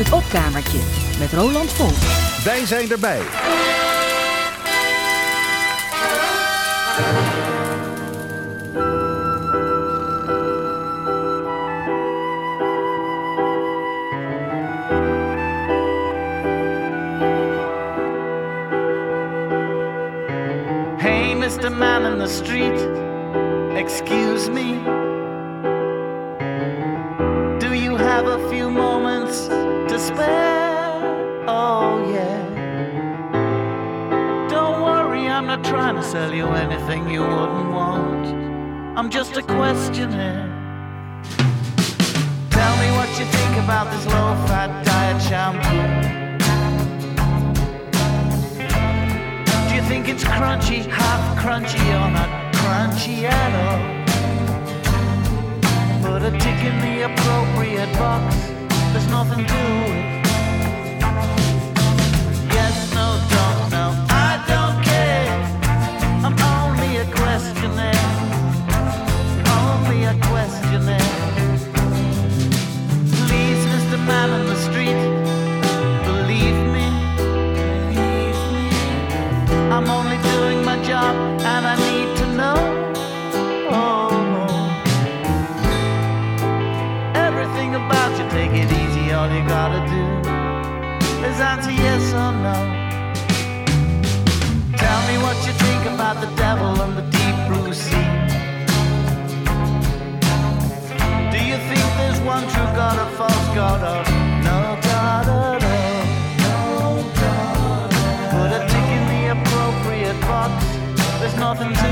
Het opkamertje met Roland Vol. Wij zijn erbij. Hey, Mr. Man in the street, excuse me. Oh, yeah. Don't worry, I'm not trying to sell you anything you wouldn't want. I'm just a questioner. Tell me what you think about this low fat diet shampoo. Do you think it's crunchy, half crunchy, or not crunchy at all? Put a tick in the appropriate box. There's nothing to it. About the devil and the deep blue sea. Do you think there's one true God or false God or no God at all? No God. Put a tick in the appropriate box. There's nothing to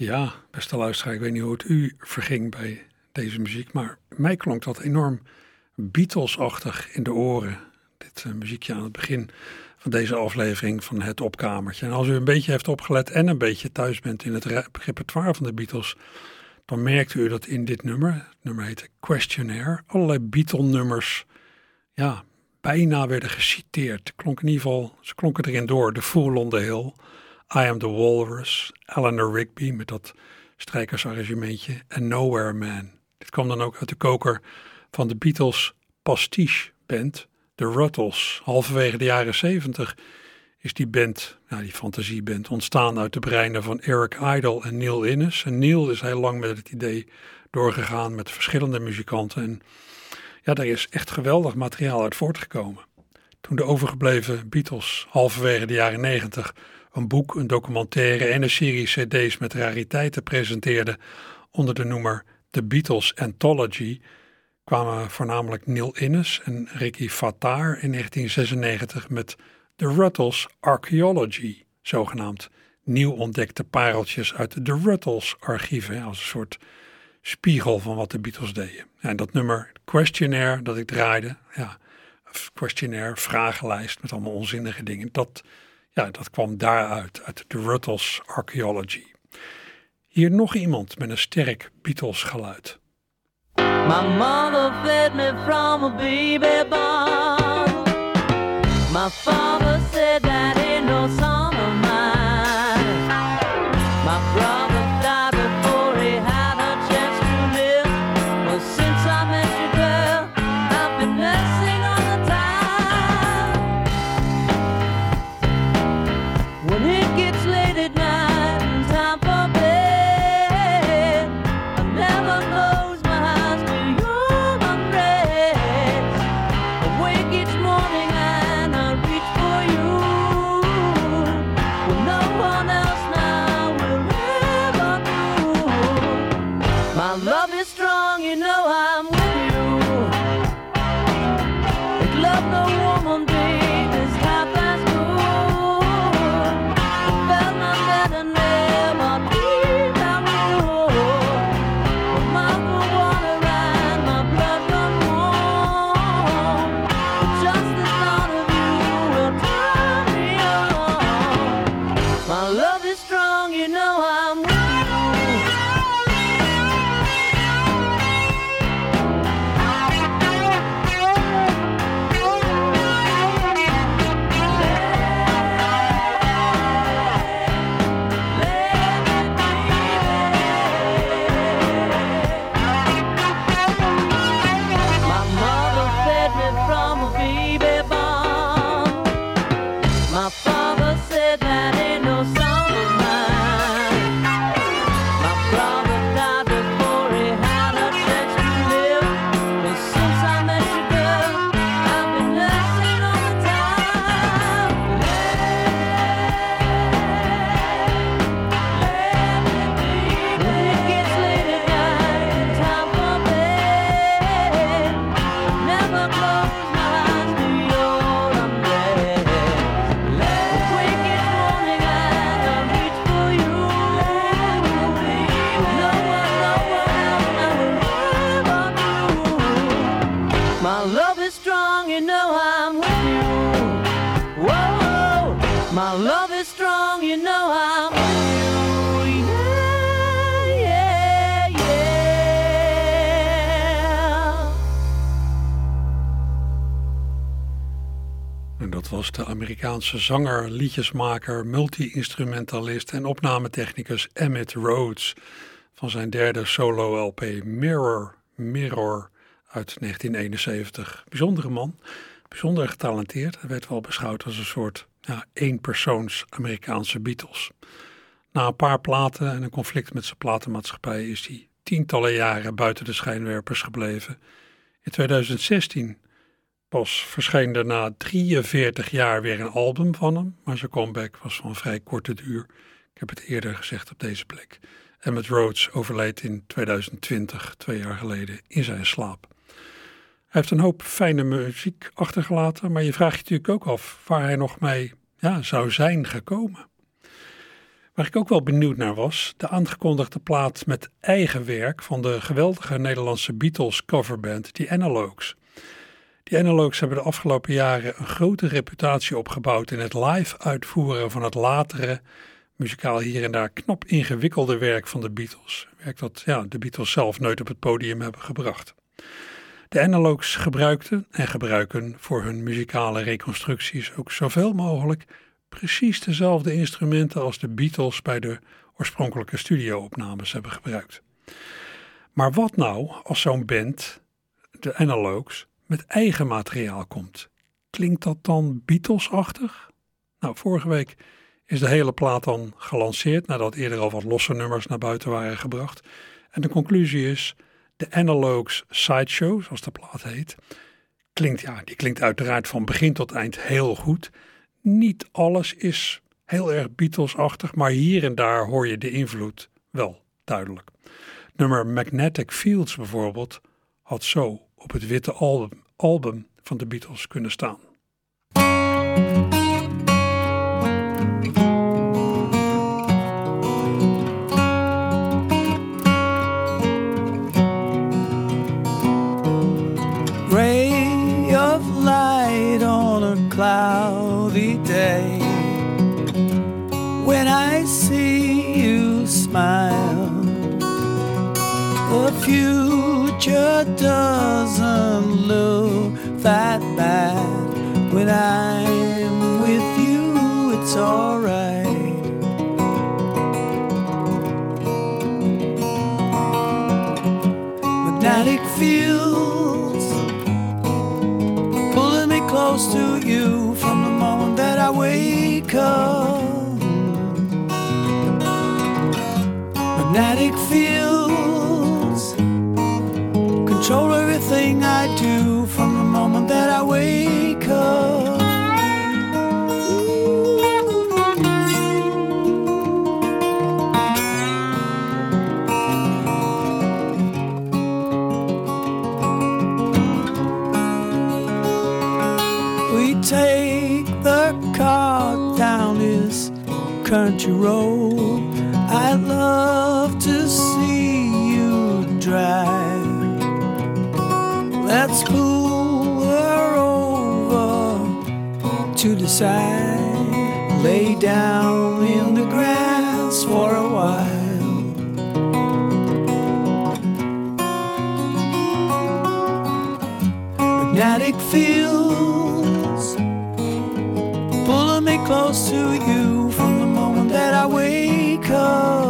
Ja, beste luisteraar, ik weet niet hoe het u verging bij deze muziek, maar mij klonk dat enorm Beatles-achtig in de oren. Dit eh, muziekje aan het begin van deze aflevering van Het Opkamertje. En als u een beetje heeft opgelet en een beetje thuis bent in het re- repertoire van de Beatles, dan merkte u dat in dit nummer, het nummer heette Questionnaire, allerlei Beatle-nummers, ja, bijna werden geciteerd. Klonk in ieder geval, ze klonken erin door. The Fool on the Hill, I Am the Walrus, Eleanor Rigby met dat strijkersarrangementje en Nowhere Man. Dit kwam dan ook uit de koker van de Beatles pastiche band, de Ruttles. Halverwege de jaren zeventig is die band, nou die fantasieband, ontstaan uit de breinen van Eric Idle en Neil Innes. En Neil is heel lang met het idee doorgegaan met verschillende muzikanten. En ja, daar is echt geweldig materiaal uit voortgekomen. Toen de overgebleven Beatles halverwege de jaren negentig een boek, een documentaire en een serie cd's met rariteiten presenteerden onder de noemer The Beatles Anthology, kwamen voornamelijk Neil Innes en Ricky Fattar in 1996 met The Ruttles Archaeology, zogenaamd nieuw ontdekte pareltjes uit de Ruttles archieven, als een soort spiegel van wat de Beatles deden. En dat nummer Questionnaire dat ik draaide, ja, questionnaire, vragenlijst met allemaal onzinnige dingen, dat, ja, dat kwam daaruit, uit de Ruttles Archaeology. Hier nog iemand met een sterk Beatles geluid. My mother fed me from a baby born. My father said that ain't no Amerikaanse zanger, liedjesmaker, multi-instrumentalist en opnametechnicus Emmett Rhodes van zijn derde solo-LP Mirror, Mirror uit 1971. Bijzondere man, bijzonder getalenteerd. Hij werd wel beschouwd als een soort ja, eenpersoons Amerikaanse Beatles. Na een paar platen en een conflict met zijn platenmaatschappij is hij tientallen jaren buiten de schijnwerpers gebleven. In 2016 Pas verscheen er na 43 jaar weer een album van hem, maar zijn comeback was van vrij korte duur. Ik heb het eerder gezegd op deze plek. Emmett Rhodes overleed in 2020, twee jaar geleden, in zijn slaap. Hij heeft een hoop fijne muziek achtergelaten, maar je vraagt je natuurlijk ook af waar hij nog mee ja, zou zijn gekomen. Waar ik ook wel benieuwd naar was, de aangekondigde plaat met eigen werk van de geweldige Nederlandse Beatles coverband, die Analogues. Die Analogues hebben de afgelopen jaren een grote reputatie opgebouwd in het live uitvoeren van het latere, muzikaal hier en daar knap ingewikkelde werk van de Beatles. Werk dat ja, de Beatles zelf nooit op het podium hebben gebracht. De Analogues gebruikten en gebruiken voor hun muzikale reconstructies ook zoveel mogelijk precies dezelfde instrumenten als de Beatles bij de oorspronkelijke studioopnames hebben gebruikt. Maar wat nou als zo'n band, de Analogues, met eigen materiaal komt? Klinkt dat dan Beatles-achtig? Nou, vorige week is de hele plaat dan gelanceerd nadat eerder al wat losse nummers naar buiten waren gebracht. En de conclusie is, de Analogues Sideshow, zoals de plaat heet, klinkt, ja, die klinkt uiteraard van begin tot eind heel goed. Niet alles is heel erg Beatles-achtig, maar hier en daar hoor je de invloed wel duidelijk. Nummer Magnetic Fields bijvoorbeeld had zo op het witte album, album van de Beatles kunnen staan. ray of light on a cloudy day. When I see you smile, the future doesn't look that bad. When I'm with you, it's alright. Magnetic fields pulling me close to you from the moment that I wake up. Magnetic fields control everything I do from the moment that I wake up. We take the car down this country road. I love. Over side. Lay down in the grass for a while. Magnetic fields pulling me close to you from the moment that I wake up.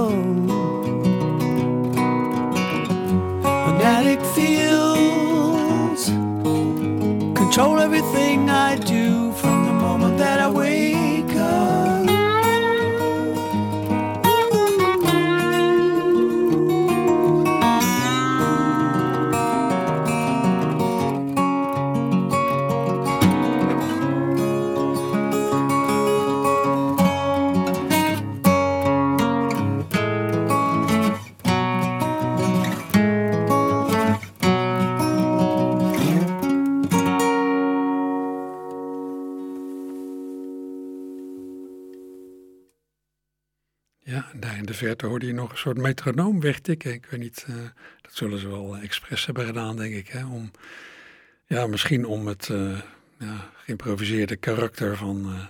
Verte hoorde je nog een soort metronoom wegtikken. Ik weet niet, eh, dat zullen ze wel expres hebben gedaan, denk ik. Hè? Om, ja, misschien om het eh, ja, geïmproviseerde karakter van eh,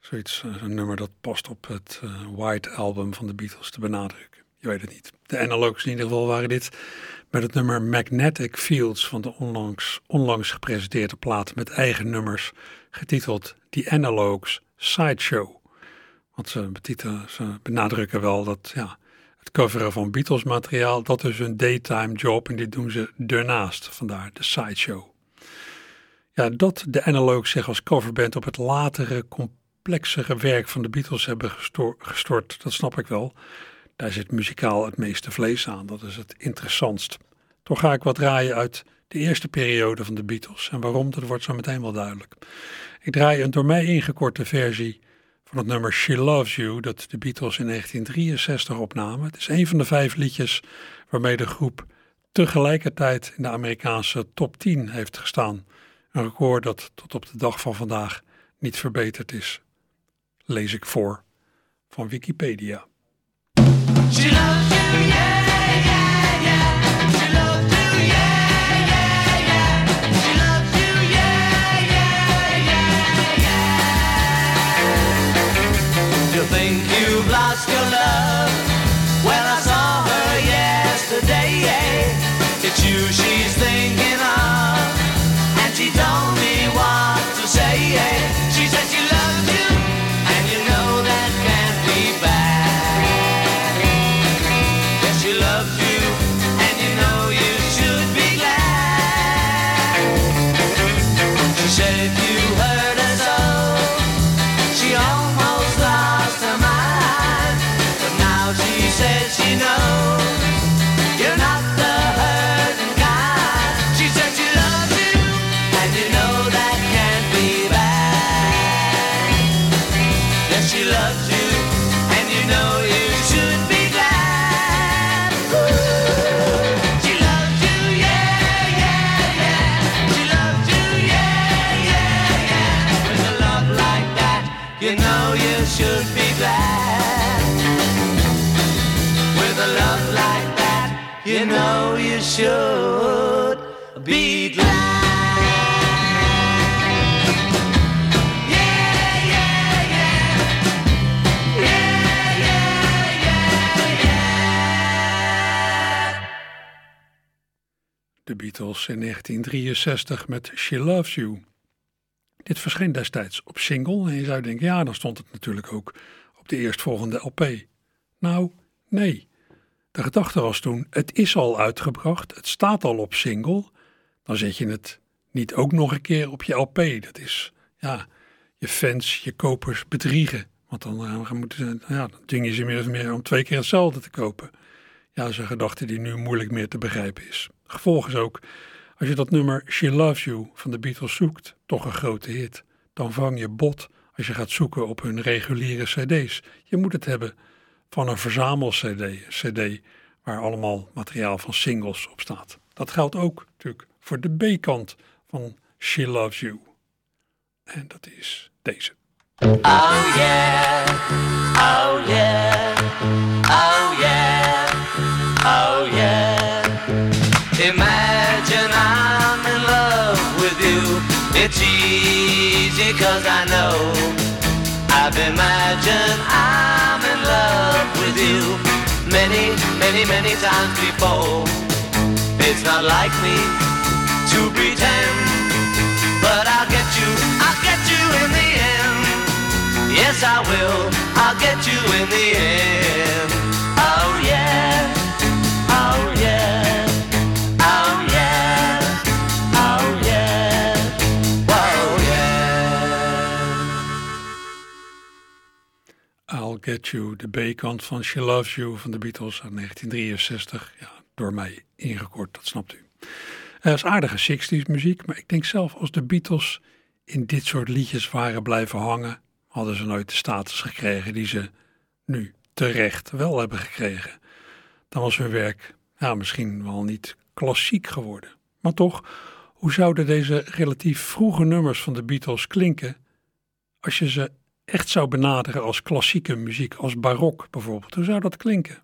zoiets, een nummer dat past op het White Album van de Beatles te benadrukken. Je weet het niet. De analogs in ieder geval waren dit met het nummer Magnetic Fields van de onlangs, onlangs gepresenteerde plaat met eigen nummers, getiteld The Analogs Sideshow. Want ze, benadrukken wel dat ja, het coveren van Beatles materiaal, dat is een daytime job en dit doen ze ernaast. Vandaar de sideshow. Ja, dat de Analogues zich als coverband op het latere, complexere werk van de Beatles hebben gesto- gestort, dat snap ik wel. Daar zit muzikaal het meeste vlees aan, dat is het interessantst. Toch ga ik wat draaien uit de eerste periode van de Beatles. En waarom, dat wordt zo meteen wel duidelijk. Ik draai een door mij ingekorte versie van het nummer She Loves You, dat de Beatles in 1963 opnamen. Het is een van de vijf liedjes waarmee de groep tegelijkertijd in de Amerikaanse top 10 heeft gestaan. Een record dat tot op de dag van vandaag niet verbeterd is. Lees ik voor van Wikipedia. Beatles in 1963 met She Loves You. Dit verscheen destijds op single en je zou denken, ja, dan stond het natuurlijk ook op de eerstvolgende LP. Nou, nee. De gedachte was toen, het is al uitgebracht, het staat al op single, dan zet je het niet ook nog een keer op je LP. Dat is, ja, je fans, je kopers bedriegen. Want dan, eh, moeten ze, ja, dan dwing je ze meer of meer om twee keer hetzelfde te kopen. Ja, dat is een gedachte die nu moeilijk meer te begrijpen is. Gevolg is ook, als je dat nummer She Loves You van de Beatles zoekt, toch een grote hit, dan vang je bot als je gaat zoeken op hun reguliere cd's. Je moet het hebben van een verzamel-cd, cd waar allemaal materiaal van singles op staat. Dat geldt ook natuurlijk voor de B-kant van She Loves You. En dat is deze. Oh yeah, oh yeah, easy cause I know. I've imagined I'm in love with you many, many, many times before. It's not like me to pretend, but I'll get you, I'll get you in the end. Yes, I will, I'll get you in the end. Get You, de B-kant van She Loves You van de Beatles uit 1963. Ja, door mij ingekort, dat snapt u. Dat is aardige 60s muziek, maar ik denk zelf als de Beatles in dit soort liedjes waren blijven hangen, hadden ze nooit de status gekregen die ze nu terecht wel hebben gekregen. Dan was hun werk ja, misschien wel niet klassiek geworden. Maar toch, hoe zouden deze relatief vroege nummers van de Beatles klinken als je ze echt zou benaderen als klassieke muziek, als barok bijvoorbeeld? Hoe zou dat klinken?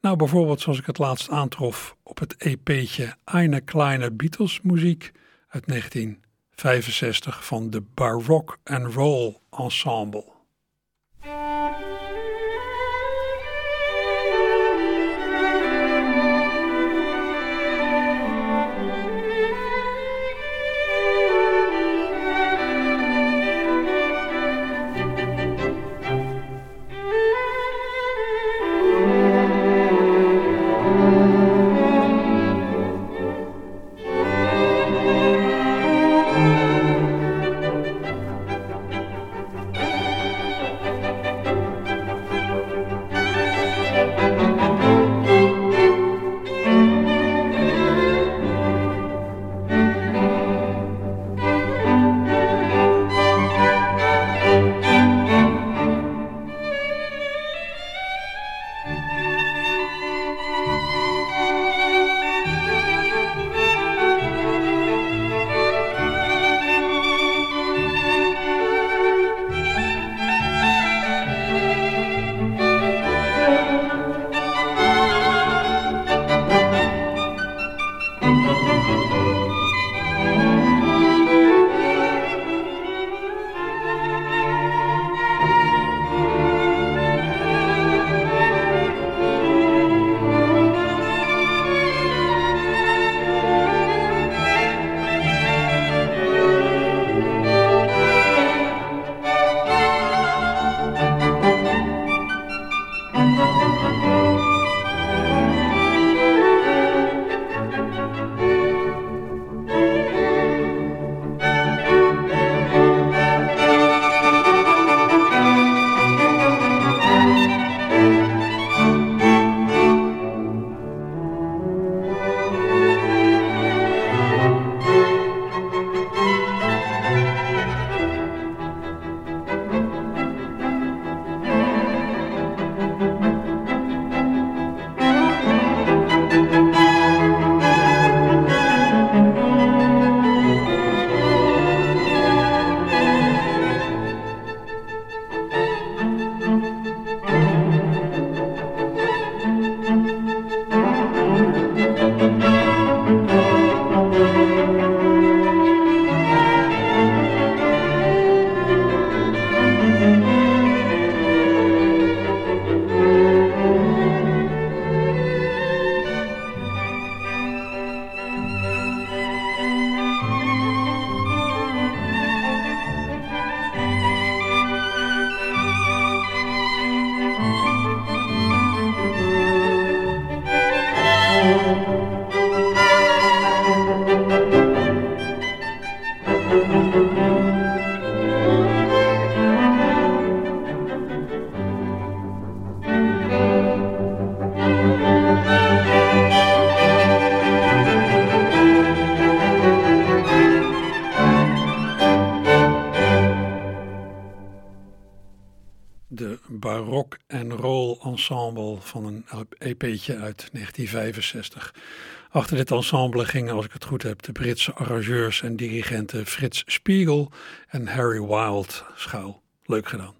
Nou, bijvoorbeeld zoals ik het laatst aantrof op het EP'tje Eine Kleine Beatles muziek uit 1965 van de Baroque and Roll Ensemble. Rock en roll ensemble van een EP'tje uit 1965. Achter dit ensemble gingen, als ik het goed heb, de Britse arrangeurs en dirigenten Frits Spiegel en Harry Wild schuil. Leuk gedaan.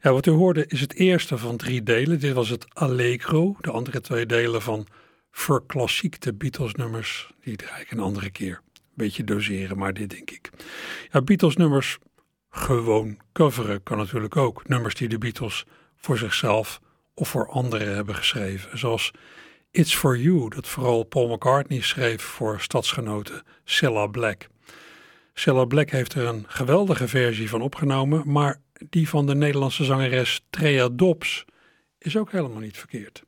Ja, wat u hoorde is het eerste van drie delen. Dit was het Allegro. De andere twee delen van verklassiekte Beatles nummers. Die draai ik een andere keer. Beetje doseren, maar dit denk ik. Ja, Beatles nummers gewoon coveren kan natuurlijk ook. Nummers die de Beatles voor zichzelf of voor anderen hebben geschreven. Zoals It's For You, dat vooral Paul McCartney schreef voor stadsgenoten Cilla Black. Cilla Black heeft er een geweldige versie van opgenomen, maar die van de Nederlandse zangeres Trea Dobbs is ook helemaal niet verkeerd.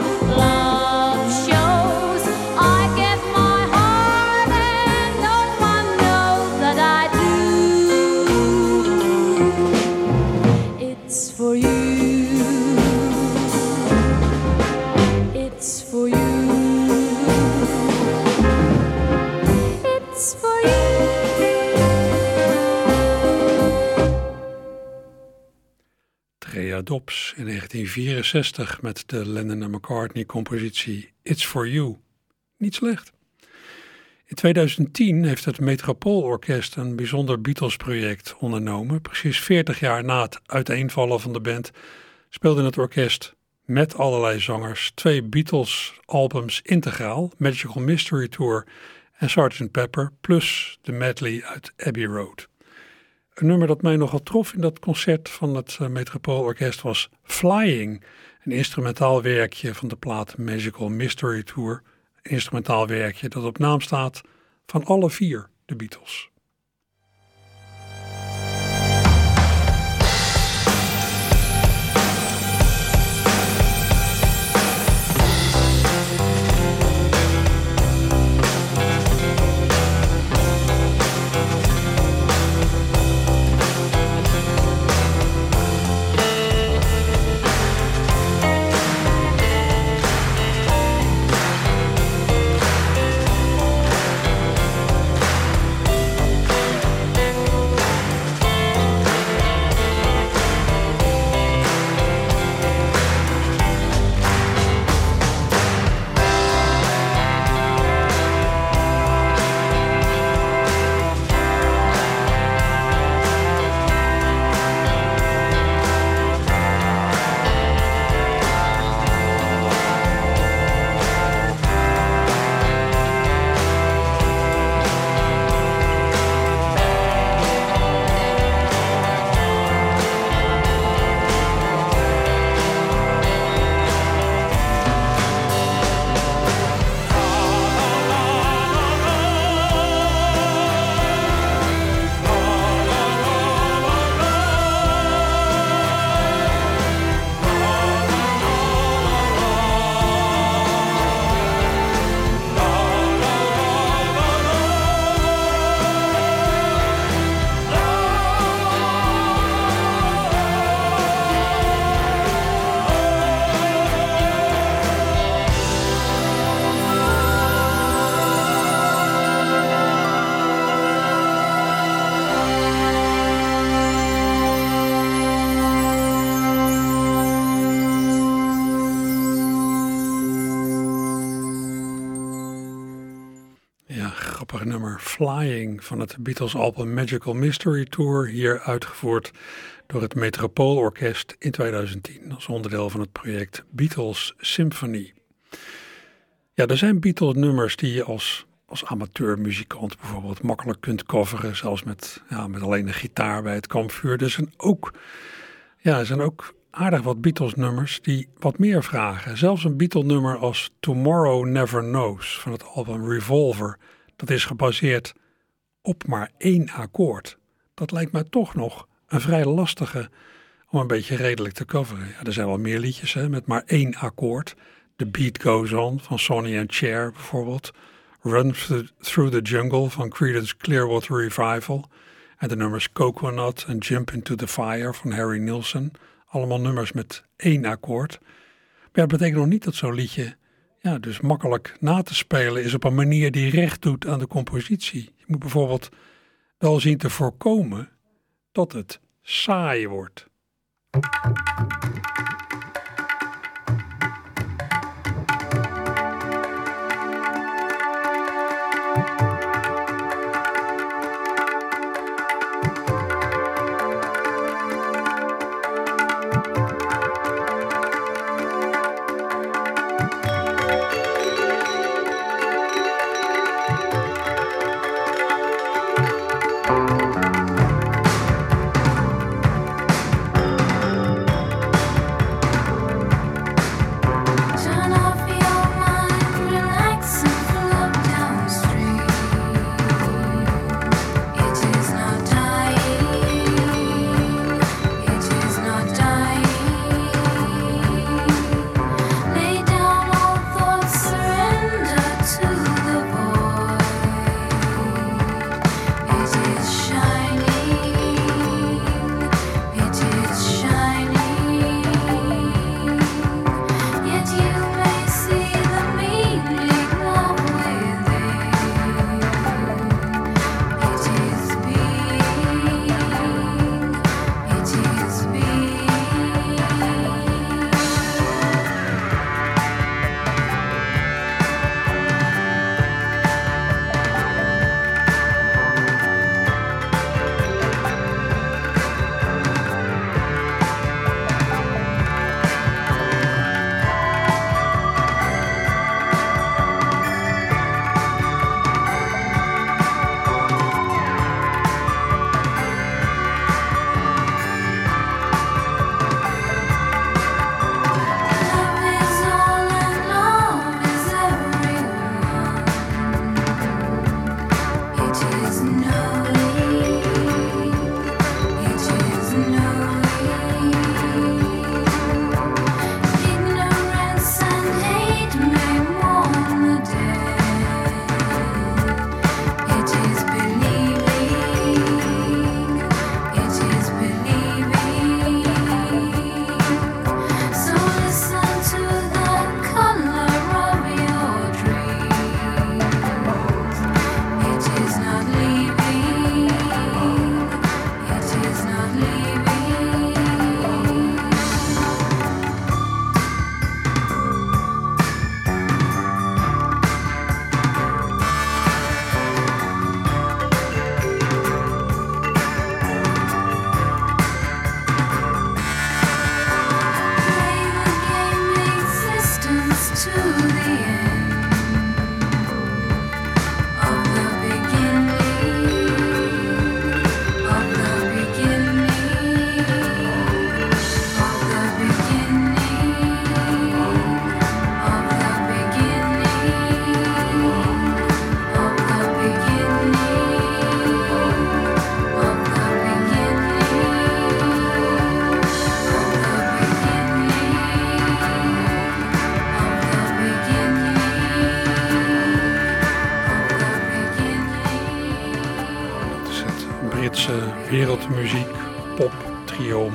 lies. In 1964 met de Lennon en McCartney compositie It's For You. Niet slecht. In 2010 heeft het Metropoolorkest een bijzonder Beatles-project ondernomen. Precies 40 jaar na het uiteenvallen van de band speelde het orkest met allerlei zangers twee Beatles-albums integraal, Magical Mystery Tour en Sgt. Pepper, plus de medley uit Abbey Road. Een nummer dat mij nogal trof in dat concert van het uh, Metropoolorkest was Flying, een instrumentaal werkje van de plaat Magical Mystery Tour. Een instrumentaal werkje dat op naam staat van alle vier de Beatles. Flying van het Beatles album Magical Mystery Tour, hier uitgevoerd door het Metropoolorkest in 2010 als onderdeel van het project Beatles Symphony. Ja, er zijn Beatles nummers die je als, als amateurmuzikant bijvoorbeeld makkelijk kunt coveren, zelfs met, ja, met alleen een gitaar bij het kampvuur. Er zijn ook, ja, er zijn ook aardig wat Beatles nummers die wat meer vragen. Zelfs een Beatle nummer als Tomorrow Never Knows van het album Revolver, dat is gebaseerd op maar één akkoord. Dat lijkt mij toch nog een vrij lastige om een beetje redelijk te coveren. Ja, er zijn wel meer liedjes hè, met maar één akkoord. The Beat Goes On van Sonny and Cher bijvoorbeeld. Run Through the Jungle van Creedence Clearwater Revival. En de nummers Coconut en Jump Into the Fire van Harry Nilsson. Allemaal nummers met één akkoord. Maar dat betekent nog niet dat zo'n liedje ja, dus makkelijk na te spelen is op een manier die recht doet aan de compositie. Je moet bijvoorbeeld wel zien te voorkomen dat het saai wordt.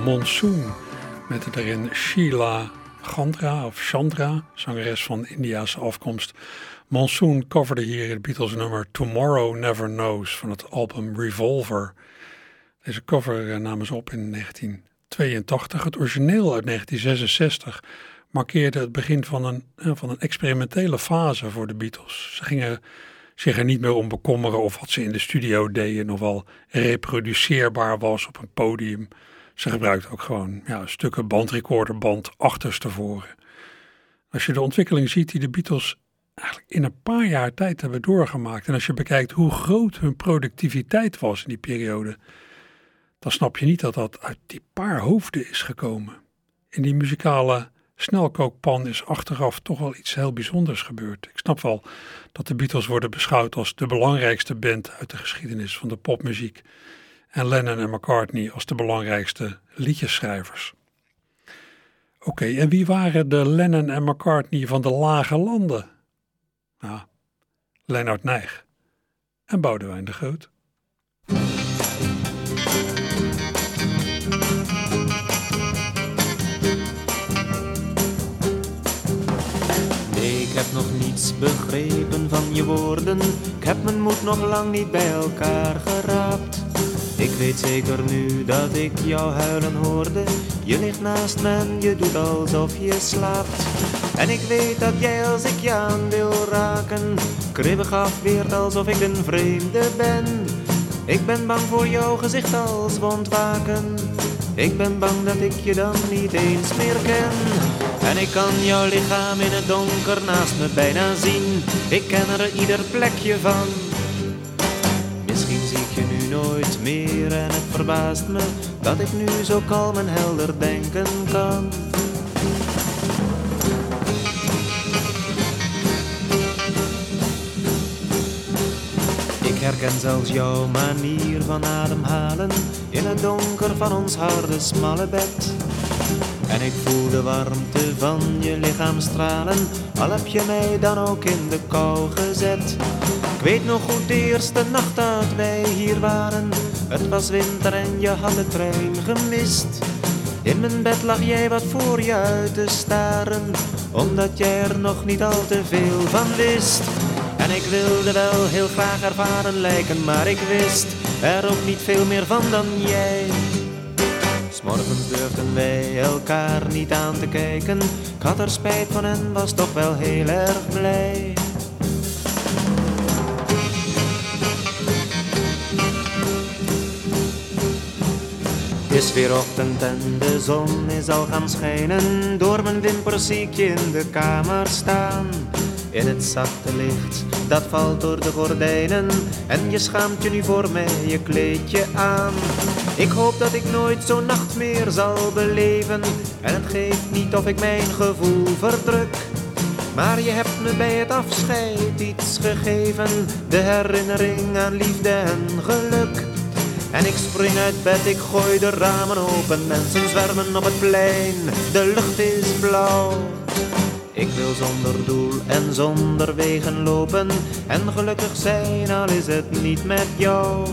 Monsoon. Met daarin Sheila Chandra of Chandra, zangeres van Indiase afkomst. Monsoon coverde hier het Beatles nummer Tomorrow Never Knows van het album Revolver. Deze cover eh, namen ze op in 1982. Het origineel uit 1966 markeerde het begin van een, eh, van een experimentele fase voor de Beatles. Ze gingen zich er niet meer om bekommeren of wat ze in de studio deden nog wel reproduceerbaar was op een podium. Ze gebruikten ook gewoon ja, stukken bandrecorderband achterstevoren. Als je de ontwikkeling ziet die de Beatles eigenlijk in een paar jaar tijd hebben doorgemaakt. En als je bekijkt hoe groot hun productiviteit was in die periode, dan snap je niet dat dat uit die paar hoofden is gekomen. In die muzikale snelkookpan is achteraf toch wel iets heel bijzonders gebeurd. Ik snap wel dat de Beatles worden beschouwd als de belangrijkste band uit de geschiedenis van de popmuziek. En Lennon en McCartney als de belangrijkste liedjeschrijvers. Oké, en wie waren de Lennon en McCartney van de lage landen? Nou, Leonard Nijg en Boudewijn de Groot. Ik heb nog niets begrepen van je woorden. Ik heb mijn moed nog lang niet bij elkaar geraapt. Ik weet zeker nu dat ik jou huilen hoorde. Je ligt naast me en je doet alsof je slaapt. En ik weet dat jij als ik je aan wil raken, kribbig afweert alsof ik een vreemde ben. Ik ben bang voor jouw gezicht als wondwaken. Ik ben bang dat ik je dan niet eens meer ken. En ik kan jouw lichaam in het donker naast me bijna zien. Ik ken er ieder plekje van. Nooit meer en het verbaast me dat ik nu zo kalm en helder denken kan. Ik herken zelfs jouw manier van ademhalen in het donker van ons harde smalle bed. En ik voel de warmte van je lichaam stralen, al heb je mij dan ook in de kou gezet. Ik weet nog goed de eerste nacht dat wij hier waren. Het was winter en je had de trein gemist. In mijn bed lag jij wat voor je uit te staren, omdat jij er nog niet al te veel van wist. En ik wilde wel heel graag ervaren lijken, maar ik wist er ook niet veel meer van dan jij. S'morgens durfden wij elkaar niet aan te kijken. Ik had er spijt van en was toch wel heel erg blij. Is weer ochtend en de zon is al gaan schijnen. Door mijn wimpers zie ik je in de kamer staan. In het zachte licht, dat valt door de gordijnen. En je schaamt je nu voor mij je kleedje aan. Ik hoop dat ik nooit zo'n nacht meer zal beleven. En het geeft niet of ik mijn gevoel verdruk. Maar je hebt me bij het afscheid iets gegeven. De herinnering aan liefde en geluk. En ik spring uit bed, ik gooi de ramen open. Mensen zwermen op het plein, de lucht is blauw. Ik wil zonder doel en zonder wegen lopen. En gelukkig zijn, al is het niet met jou.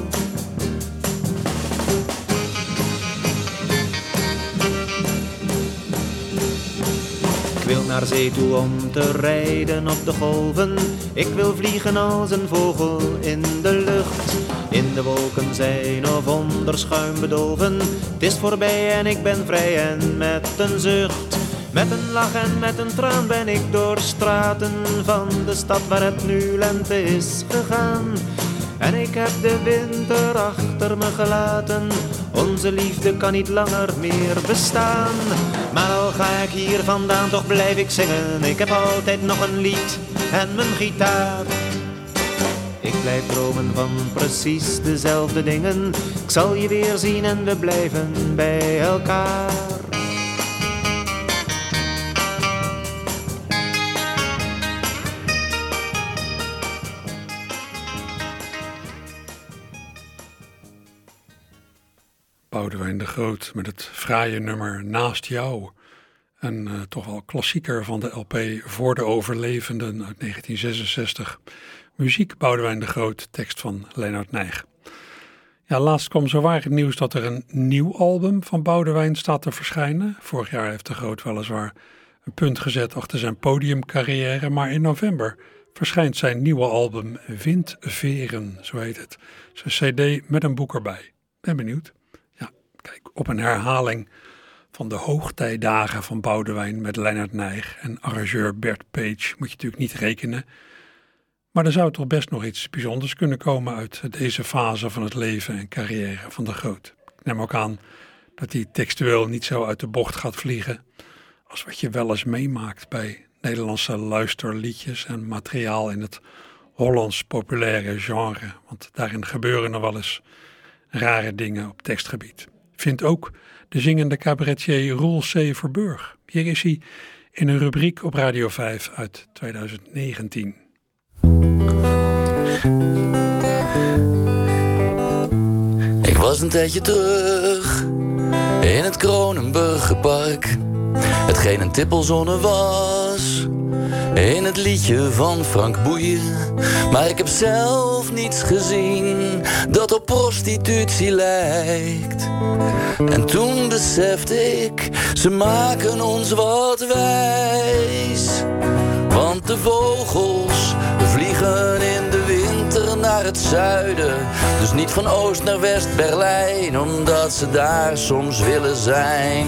Ik wil naar zee toe om te rijden op de golven. Ik wil vliegen als een vogel in de lucht. In de wolken zijn of onder schuim bedolven. Het is voorbij en ik ben vrij en met een zucht. Met een lach en met een traan ben ik door straten van de stad waar het nu lente is gegaan. En ik heb de winter achter me gelaten. Onze liefde kan niet langer meer bestaan. Maar al ga ik hier vandaan, toch blijf ik zingen. Ik heb altijd nog een lied en mijn gitaar. Ik blijf dromen van precies dezelfde dingen. Ik zal je weer zien en we blijven bij elkaar. Boudewijn de Groot met het fraaie nummer Naast jou. Een eh, toch wel klassieker van de LP Voor de Overlevenden uit 1966. Muziek Boudewijn de Groot, tekst van Leonard Nijg. Ja, laatst kwam zowaar het nieuws dat er een nieuw album van Boudewijn staat te verschijnen. Vorig jaar heeft de Groot weliswaar een punt gezet achter zijn podiumcarrière, maar in november verschijnt zijn nieuwe album Windveren, zo heet het. Zijn cd met een boek erbij. Ben benieuwd. Ja, kijk, op een herhaling van de hoogtijdagen van Boudewijn met Leonard Nijg en arrangeur Bert Page moet je natuurlijk niet rekenen. Maar er zou toch best nog iets bijzonders kunnen komen uit deze fase van het leven en carrière van de Groot. Ik neem ook aan dat hij textueel niet zo uit de bocht gaat vliegen als wat je wel eens meemaakt bij Nederlandse luisterliedjes en materiaal in het Hollands populaire genre. Want daarin gebeuren er wel eens rare dingen op tekstgebied. Vindt ook de zingende cabaretier Roel C. Verburg. Hier is hij in een rubriek op Radio 5 uit 2019. Was een tijdje terug in het Kronenburgerpark. Hetgeen een tippelzone was. In het liedje van Frank Boeien. Maar ik heb zelf niets gezien dat op prostitutie lijkt. En toen besefte ik, ze maken ons wat wijs. Want de vogels vliegen in de naar het zuiden. Dus niet van oost naar west Berlijn, omdat ze daar soms willen zijn.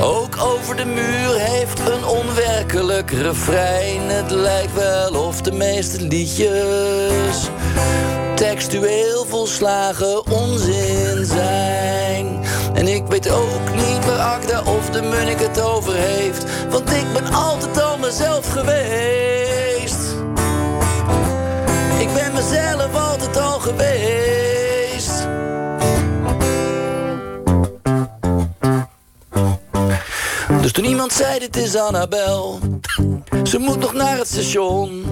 Ook over de muur heeft een onwerkelijk refrein. Het lijkt wel of de meeste liedjes textueel volslagen onzin zijn. En ik weet ook niet waar Akda of de Munnik het over heeft. Want ik ben altijd al mezelf geweest. Mezelf altijd al geweest. Dus toen iemand zei dit is Annabel. Ze moet nog naar het station.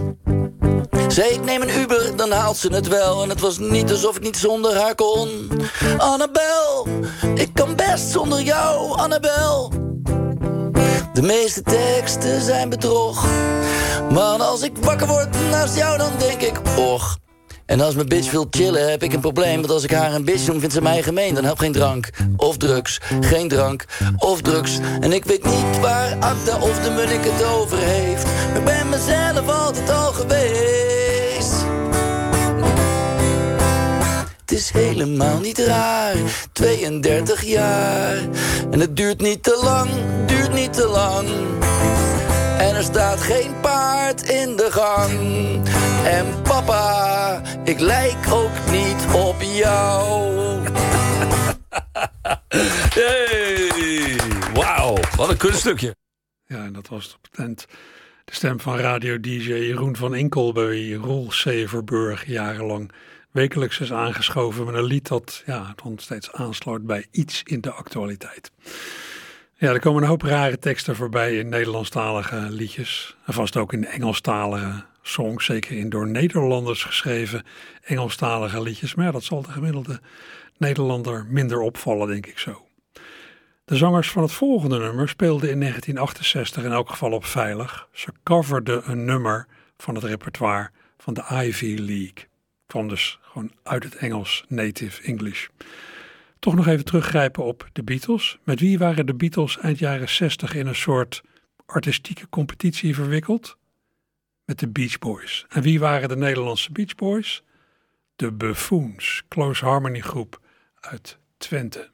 Zei ik neem een Uber, dan haalt ze het wel. En het was niet alsof ik niet zonder haar kon. Annabel, ik kan best zonder jou, Annabel. De meeste teksten zijn bedrog. Maar als ik wakker word naast jou, dan denk ik Och en als mijn bitch wil chillen, heb ik een probleem. Want als ik haar een bitch noem, vindt ze mij gemeen. Dan helpt geen drank of drugs, geen drank of drugs. En ik weet niet waar Akda of de Munnik het over heeft. Maar ik ben mezelf altijd al geweest. Het is helemaal niet raar, 32 jaar. En het duurt niet te lang, duurt niet te lang. En er staat geen paard in de gang. En papa, ik lijk ook niet op jou. Hey, wauw, wat een kunststukje. Ja, en dat was op het eind de stem van radio-dj Jeroen van Inkel bij Roel Severburg jarenlang wekelijks is aangeschoven met een lied dat ja, dan steeds aansluit bij iets in de actualiteit. Ja, er komen een hoop rare teksten voorbij in Nederlandstalige liedjes. En vast ook in Engelstalige songs, zeker in door Nederlanders geschreven Engelstalige liedjes. Maar dat zal de gemiddelde Nederlander minder opvallen, denk ik zo. De zangers van het volgende nummer speelden in 1968 in elk geval op veilig. Ze coverden een nummer van het repertoire van de Ivy League. Kwam dus gewoon uit het Engels, native English. Toch nog even teruggrijpen op de Beatles. Met wie waren de Beatles eind jaren 60 in een soort artistieke competitie verwikkeld? Met de Beach Boys. En wie waren de Nederlandse Beach Boys? De Buffoons, Close Harmony groep uit Twente.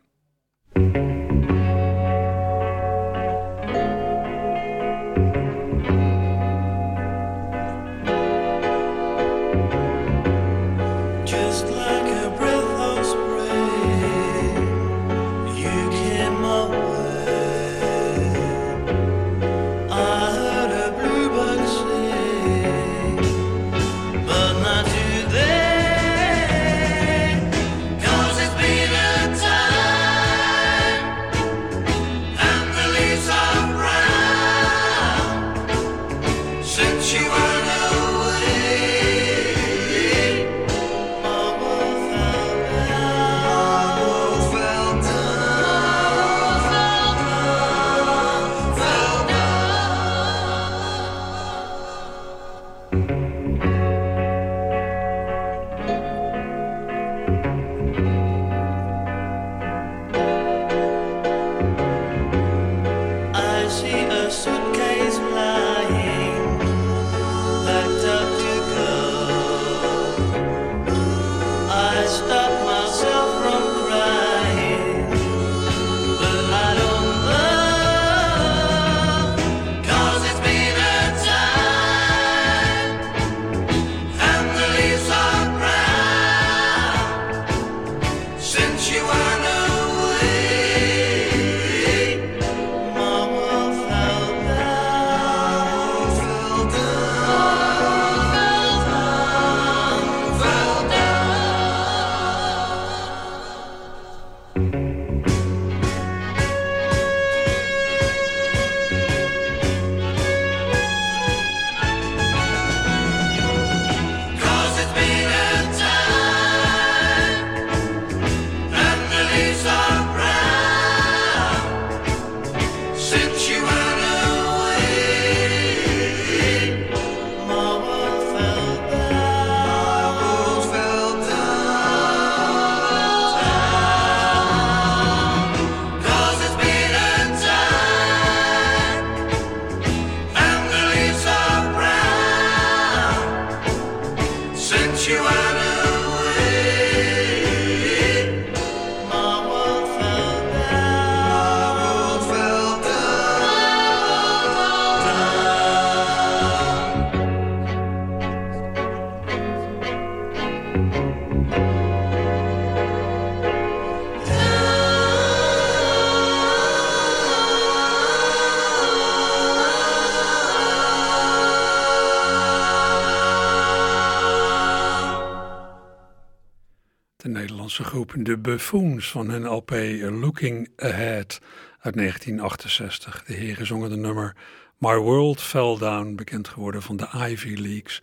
De Buffoons van hun LP Looking Ahead uit 1968. De heren zongen de nummer My World Fell Down, bekend geworden van de Ivy Leagues.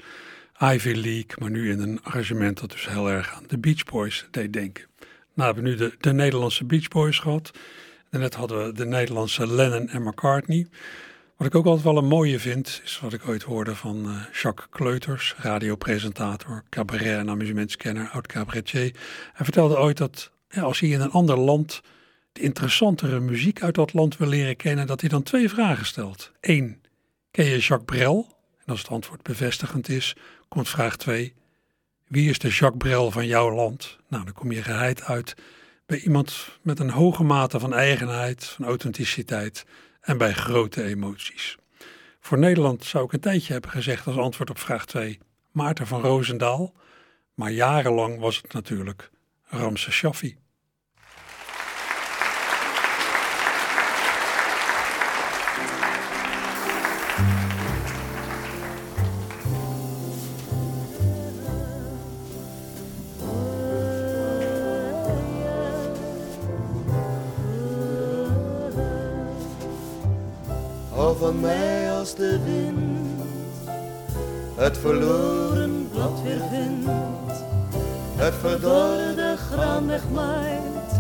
Ivy League, maar nu in een arrangement dat dus heel erg aan de Beach Boys deed denken. Nou hebben we nu de, de Nederlandse Beach Boys gehad. Net hadden we de Nederlandse Lennon en McCartney. Wat ik ook altijd wel een mooie vind, is wat ik ooit hoorde van eh, Jacques Kleuters, radiopresentator, cabaret- en amusementscanner, oud cabaretier. Hij vertelde ooit dat ja, als hij in een ander land de interessantere muziek uit dat land wil leren kennen, dat hij dan twee vragen stelt. Eén, ken je Jacques Brel? En als het antwoord bevestigend is, komt vraag twee, wie is de Jacques Brel van jouw land? Nou, dan kom je geheid uit bij iemand met een hoge mate van eigenheid, van authenticiteit en bij grote emoties. Voor Nederland zou ik een tijdje hebben gezegd als antwoord op vraag 2 Maarten van Roosendaal, maar jarenlang was het natuurlijk Ramse Shaffi. De wind het verloren blad weer vindt, het verdorde graan wegmaait.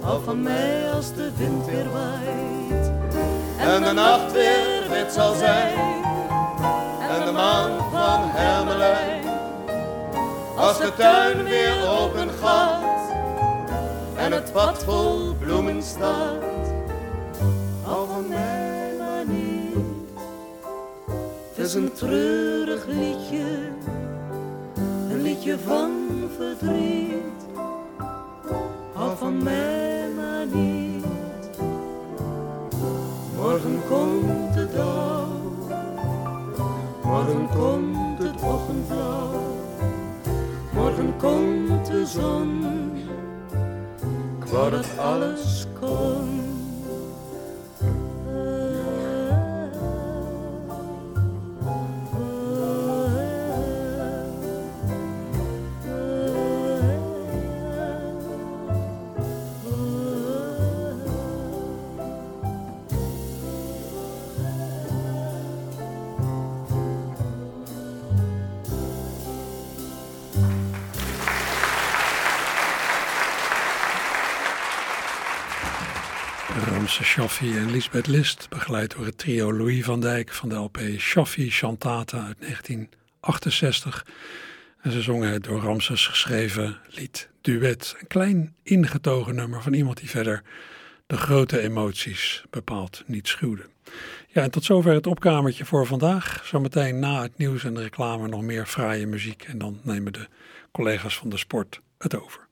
Hou van mij als de wind weer waait en de nacht weer wit zal zijn en de maan van hermelijn. Als de tuin weer open gaat en het pad vol bloemen staat. Is een treurig liedje, een liedje van verdriet. Hou van mij maar niet. Morgen komt de dag, morgen komt het ochtendblauw. Morgen komt de zon, ik alles kon. En Lisbeth List, begeleid door het trio Louis van Dijk van de LP Shaffi Chantata uit 1968. En ze zongen het door Ramses geschreven lied Duet. Een klein ingetogen nummer van iemand die verder de grote emoties bepaald niet schuwde. Ja, en tot zover het opkamertje voor vandaag. Zometeen na het nieuws en de reclame nog meer fraaie muziek. En dan nemen de collega's van de sport het over.